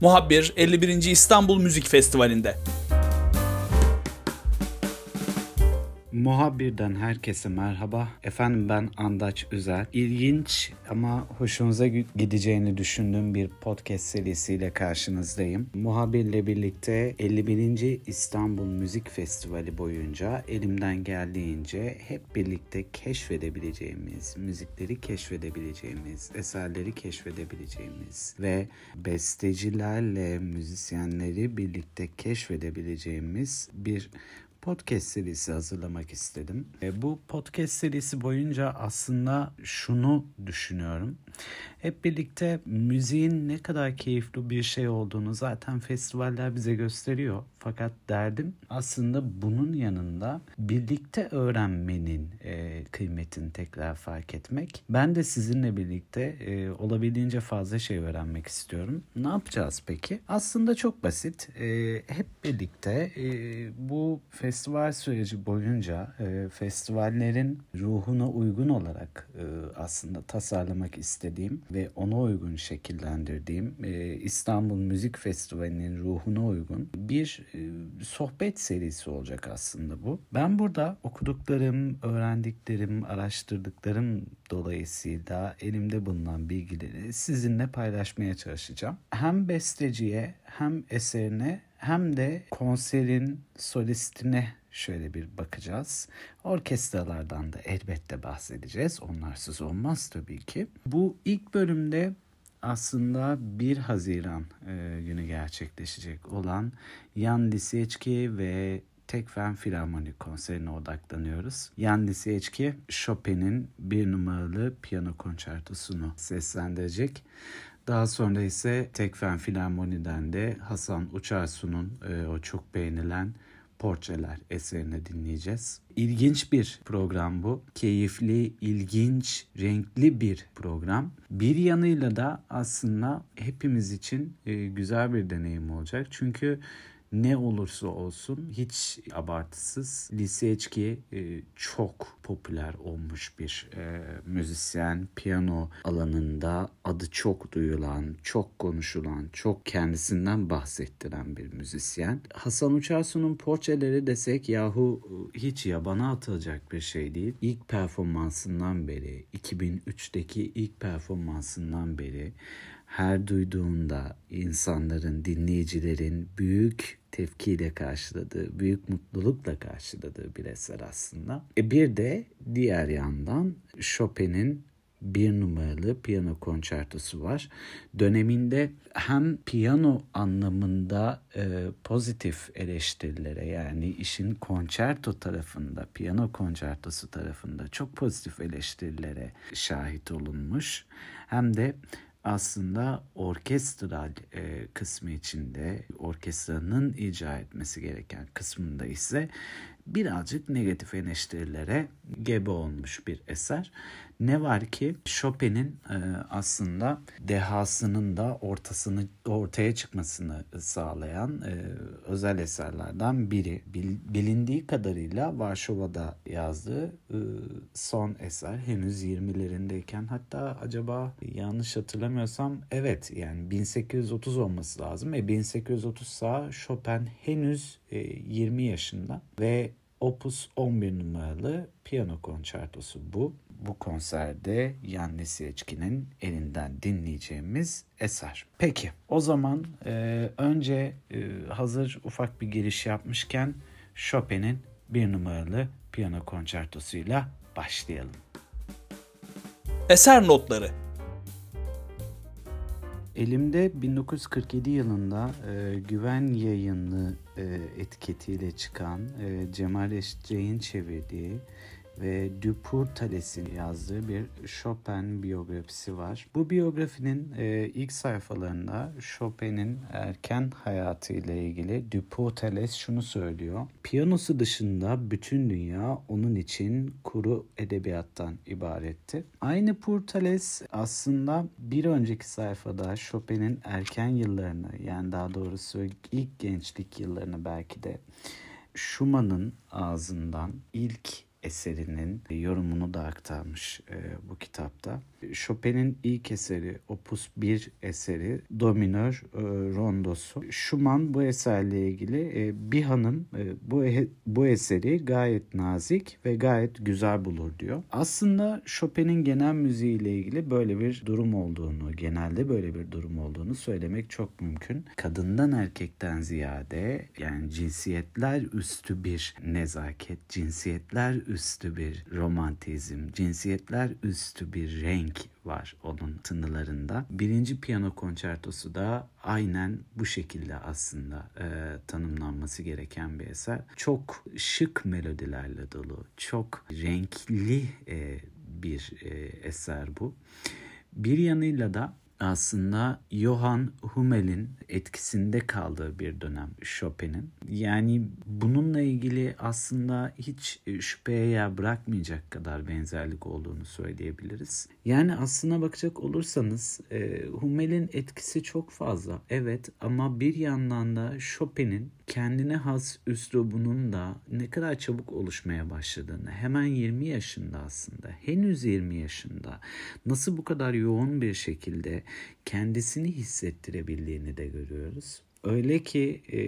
Muhabbir 51. İstanbul Müzik Festivali'nde. Muhabbirden herkese merhaba. Efendim ben Andaç Üzer. İlginç ama hoşunuza gideceğini düşündüğüm bir podcast serisiyle karşınızdayım. Muhabirle birlikte 51. İstanbul Müzik Festivali boyunca elimden geldiğince hep birlikte keşfedebileceğimiz, müzikleri keşfedebileceğimiz, eserleri keşfedebileceğimiz ve bestecilerle müzisyenleri birlikte keşfedebileceğimiz bir podcast serisi hazırlamak istedim. E, bu podcast serisi boyunca aslında şunu düşünüyorum. Hep birlikte müziğin ne kadar keyifli bir şey olduğunu zaten festivaller bize gösteriyor. Fakat derdim aslında bunun yanında birlikte öğrenmenin e, kıymetini tekrar fark etmek. Ben de sizinle birlikte e, olabildiğince fazla şey öğrenmek istiyorum. Ne yapacağız peki? Aslında çok basit. E, hep birlikte e, bu festival süreci boyunca e, festivallerin ruhuna uygun olarak e, aslında tasarlamak istediğim ve ona uygun şekillendirdiğim e, İstanbul Müzik Festivali'nin ruhuna uygun bir e, sohbet serisi olacak aslında bu. Ben burada okuduklarım, öğrendiklerim, araştırdıklarım dolayısıyla elimde bulunan bilgileri sizinle paylaşmaya çalışacağım. Hem besteciye hem eserine hem de konserin solistine şöyle bir bakacağız. Orkestralardan da elbette bahsedeceğiz. Onlarsız olmaz tabii ki. Bu ilk bölümde aslında 1 Haziran e, günü gerçekleşecek olan Yan Lisieçki ve Tekfen Filarmonik konserine odaklanıyoruz. Yan Lisieçki Chopin'in bir numaralı piyano konçertosunu seslendirecek. Daha sonra ise Tekfen Filarmoni'den de Hasan Uçarsu'nun e, o çok beğenilen Portreler eserini dinleyeceğiz. İlginç bir program bu. Keyifli, ilginç, renkli bir program. Bir yanıyla da aslında hepimiz için e, güzel bir deneyim olacak. Çünkü ne olursa olsun hiç abartısız Lisechki e, çok popüler olmuş bir e, müzisyen. Piyano alanında adı çok duyulan, çok konuşulan, çok kendisinden bahsettiren bir müzisyen. Hasan Uçarsu'nun portreleri desek yahu e, hiç yabana atılacak bir şey değil. İlk performansından beri, 2003'teki ilk performansından beri her duyduğunda insanların, dinleyicilerin büyük tepkiyle karşıladığı, büyük mutlulukla karşıladığı bir eser aslında. E bir de diğer yandan Chopin'in bir numaralı piyano konçertosu var. Döneminde hem piyano anlamında e, pozitif eleştirilere yani işin konçerto tarafında, piyano konçertosu tarafında çok pozitif eleştirilere şahit olunmuş. Hem de aslında orkestral e, kısmı içinde orkestranın icra etmesi gereken kısmında ise birazcık negatif eleştirilere gebe olmuş bir eser. Ne var ki Chopin'in e, aslında dehasının da ortasını ortaya çıkmasını sağlayan e, özel eserlerden biri. Bil, bilindiği kadarıyla Varşova'da yazdığı e, son eser henüz 20'lerindeyken hatta acaba yanlış hatırlamıyorsam evet yani 1830 olması lazım. E 1830 sa Chopin henüz e, 20 yaşında ve Opus 11 numaralı piyano konçertosu bu. Bu konserde Yan Lisiecki'nin elinden dinleyeceğimiz eser. Peki o zaman e, önce e, hazır ufak bir giriş yapmışken Chopin'in bir numaralı piyano konçertosuyla başlayalım. Eser notları Elimde 1947 yılında e, Güven Yayınlı e, etiketiyle çıkan e, Cemal Eşceğin çevirdiği ve Dupour Thales'in yazdığı bir Chopin biyografisi var. Bu biyografinin e, ilk sayfalarında Chopin'in erken hayatı ile ilgili Dupour Thales şunu söylüyor. Piyanosu dışında bütün dünya onun için kuru edebiyattan ibaretti. Aynı Pourtales aslında bir önceki sayfada Chopin'in erken yıllarını yani daha doğrusu ilk gençlik yıllarını belki de Schumann'ın ağzından ilk eserinin yorumunu da aktarmış e, bu kitapta. Chopin'in ilk eseri Opus 1 eseri Do minör e, rondosu. Schumann bu eserle ilgili e, bir hanım e, bu e, bu eseri gayet nazik ve gayet güzel bulur diyor. Aslında Chopin'in genel müziğiyle ilgili böyle bir durum olduğunu, genelde böyle bir durum olduğunu söylemek çok mümkün. Kadından erkekten ziyade yani cinsiyetler üstü bir nezaket, cinsiyetler üstü bir romantizm, cinsiyetler üstü bir renk var onun tınılarında. Birinci piyano konçertosu da aynen bu şekilde aslında e, tanımlanması gereken bir eser. Çok şık melodilerle dolu, çok renkli e, bir e, eser bu. Bir yanıyla da aslında Johann Hummel'in etkisinde kaldığı bir dönem Chopin'in. Yani bununla ilgili aslında hiç şüpheye yer bırakmayacak kadar benzerlik olduğunu söyleyebiliriz. Yani aslına bakacak olursanız e, Hummel'in etkisi çok fazla. Evet ama bir yandan da Chopin'in kendine has üslubunun da ne kadar çabuk oluşmaya başladığını hemen 20 yaşında aslında henüz 20 yaşında nasıl bu kadar yoğun bir şekilde kendisini hissettirebildiğini de görüyoruz. Öyle ki e,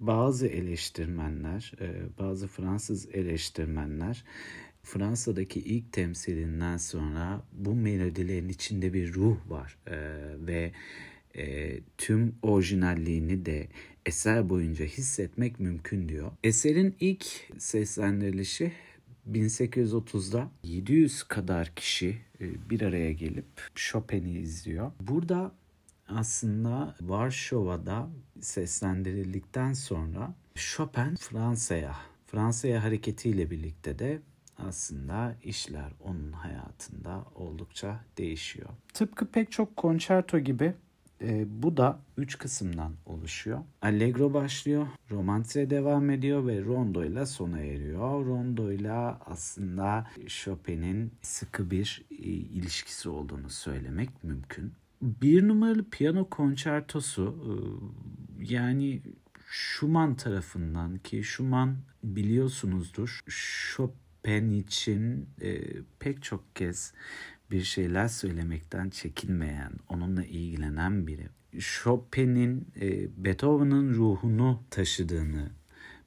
bazı eleştirmenler, e, bazı Fransız eleştirmenler Fransa'daki ilk temsilinden sonra bu melodilerin içinde bir ruh var e, ve e, tüm orijinalliğini de eser boyunca hissetmek mümkün diyor. Eserin ilk seslendirilişi 1830'da 700 kadar kişi e, bir araya gelip Chopin'i izliyor. Burada aslında Varşova'da seslendirildikten sonra Chopin Fransa'ya, Fransa'ya hareketiyle birlikte de aslında işler onun hayatında oldukça değişiyor. Tıpkı pek çok konçerto gibi e, bu da üç kısımdan oluşuyor. Allegro başlıyor, romantize devam ediyor ve rondo ile sona eriyor. Rondo ile aslında Chopin'in sıkı bir e, ilişkisi olduğunu söylemek mümkün. Bir numaralı piyano konçertosu e, yani Schumann tarafından ki Schumann biliyorsunuzdur Chopin için e, pek çok kez bir şeyler söylemekten çekinmeyen, onunla ilgilenen biri. Chopin'in e, Beethoven'ın ruhunu taşıdığını,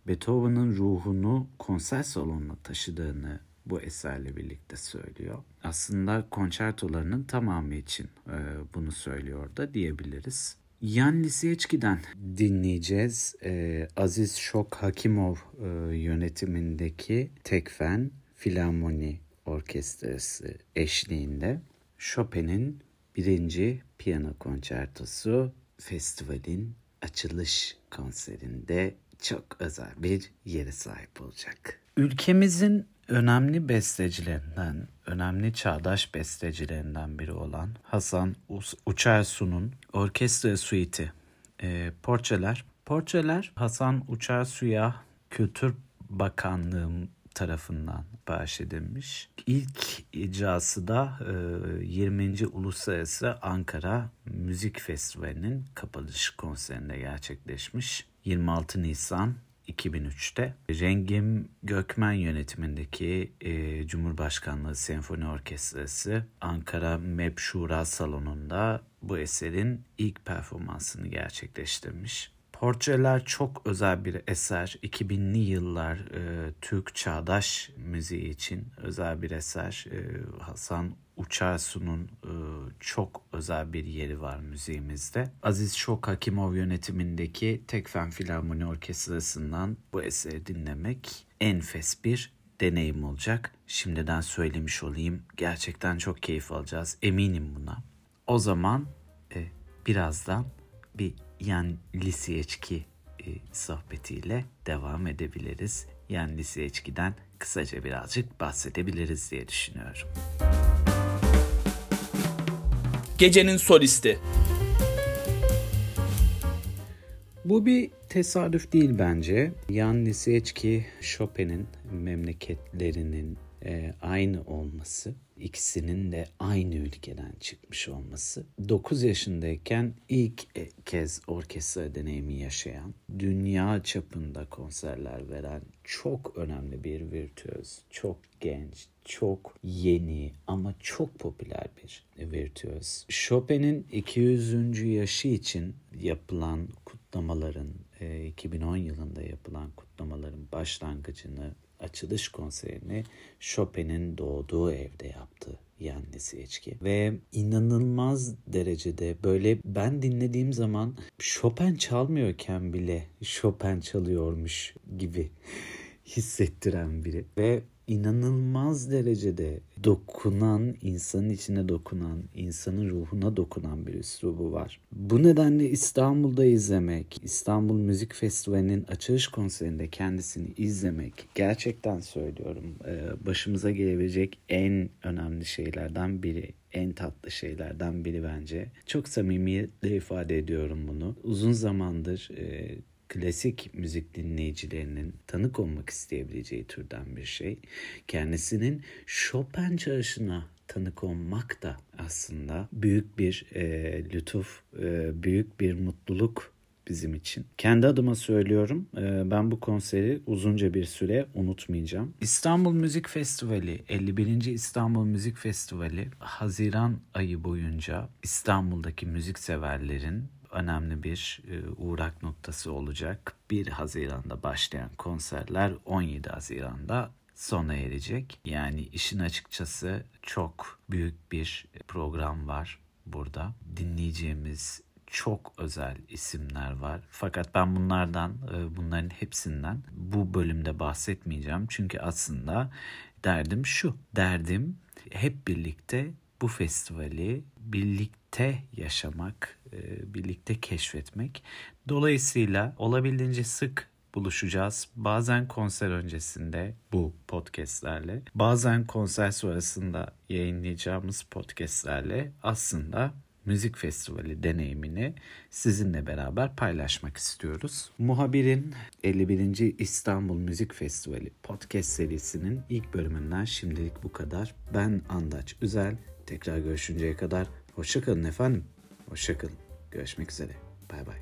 Beethoven'ın ruhunu konser salonuna taşıdığını bu eserle birlikte söylüyor. Aslında konçertolarının tamamı için e, bunu söylüyor da diyebiliriz. Yan Lisieçki'den dinleyeceğiz. E, Aziz Şok Hakimov e, yönetimindeki Tekfen Filarmoni Orkestrası eşliğinde Chopin'in birinci piyano konçertosu festivalin açılış konserinde çok özel bir yere sahip olacak. Ülkemizin önemli bestecilerinden, önemli çağdaş bestecilerinden biri olan Hasan Uçarsu'nun orkestra suiti e, Porçeler. Porçeler Hasan Uçarsu'ya Kültür Bakanlığı tarafından bahşedilmiş. İlk icrası da 20. Uluslararası Ankara Müzik Festivali'nin kapanış konserinde gerçekleşmiş. 26 Nisan 2003'te Rengim Gökmen yönetimindeki e, Cumhurbaşkanlığı Senfoni Orkestrası Ankara MEP Şura Salonu'nda bu eserin ilk performansını gerçekleştirmiş. Portreler çok özel bir eser. 2000'li yıllar e, Türk çağdaş müziği için özel bir eser. E, Hasan Uçarsu'nun e, çok özel bir yeri var müziğimizde. Aziz Şok Hakimov yönetimindeki Tekfen Filarmoni Orkestrası'ndan bu eseri dinlemek enfes bir deneyim olacak. Şimdiden söylemiş olayım. Gerçekten çok keyif alacağız. Eminim buna. O zaman e, birazdan bir Yan Lisiyeçki e, sohbetiyle devam edebiliriz. Yan Lisiyeçki'den kısaca birazcık bahsedebiliriz diye düşünüyorum. Gecenin solisti. Bu bir tesadüf değil bence. Yan Lisiyeçki Chopin'in memleketlerinin e, aynı olması ikisinin de aynı ülkeden çıkmış olması. 9 yaşındayken ilk e, kez orkestra deneyimi yaşayan, dünya çapında konserler veren çok önemli bir virtüöz, çok genç, çok yeni ama çok popüler bir virtüöz. Chopin'in 200. yaşı için yapılan kutlamaların, 2010 yılında yapılan kutlamaların başlangıcını açılış konserini Chopin'in doğduğu evde yaptı Yanni Seçki. Ve inanılmaz derecede böyle ben dinlediğim zaman Chopin çalmıyorken bile Chopin çalıyormuş gibi hissettiren biri. Ve inanılmaz derecede dokunan, insanın içine dokunan, insanın ruhuna dokunan bir üslubu var. Bu nedenle İstanbul'da izlemek, İstanbul Müzik Festivali'nin açılış konserinde kendisini izlemek gerçekten söylüyorum başımıza gelebilecek en önemli şeylerden biri en tatlı şeylerden biri bence. Çok samimiyetle ifade ediyorum bunu. Uzun zamandır e, klasik müzik dinleyicilerinin tanık olmak isteyebileceği türden bir şey. Kendisinin Chopin çalışına tanık olmak da aslında büyük bir e, lütuf, e, büyük bir mutluluk bizim için. Kendi adıma söylüyorum ben bu konseri uzunca bir süre unutmayacağım. İstanbul Müzik Festivali 51. İstanbul Müzik Festivali Haziran ayı boyunca İstanbul'daki müzik severlerin önemli bir uğrak noktası olacak. 1 Haziran'da başlayan konserler 17 Haziran'da sona erecek. Yani işin açıkçası çok büyük bir program var burada. Dinleyeceğimiz çok özel isimler var. Fakat ben bunlardan, bunların hepsinden bu bölümde bahsetmeyeceğim. Çünkü aslında derdim şu. Derdim hep birlikte bu festivali birlikte yaşamak, birlikte keşfetmek. Dolayısıyla olabildiğince sık buluşacağız. Bazen konser öncesinde bu podcastlerle, bazen konser sonrasında yayınlayacağımız podcastlerle aslında müzik festivali deneyimini sizinle beraber paylaşmak istiyoruz. Muhabir'in 51. İstanbul Müzik Festivali podcast serisinin ilk bölümünden şimdilik bu kadar. Ben Andaç Üzel. Tekrar görüşünceye kadar hoşçakalın efendim. Hoşçakalın. Görüşmek üzere. Bay bay.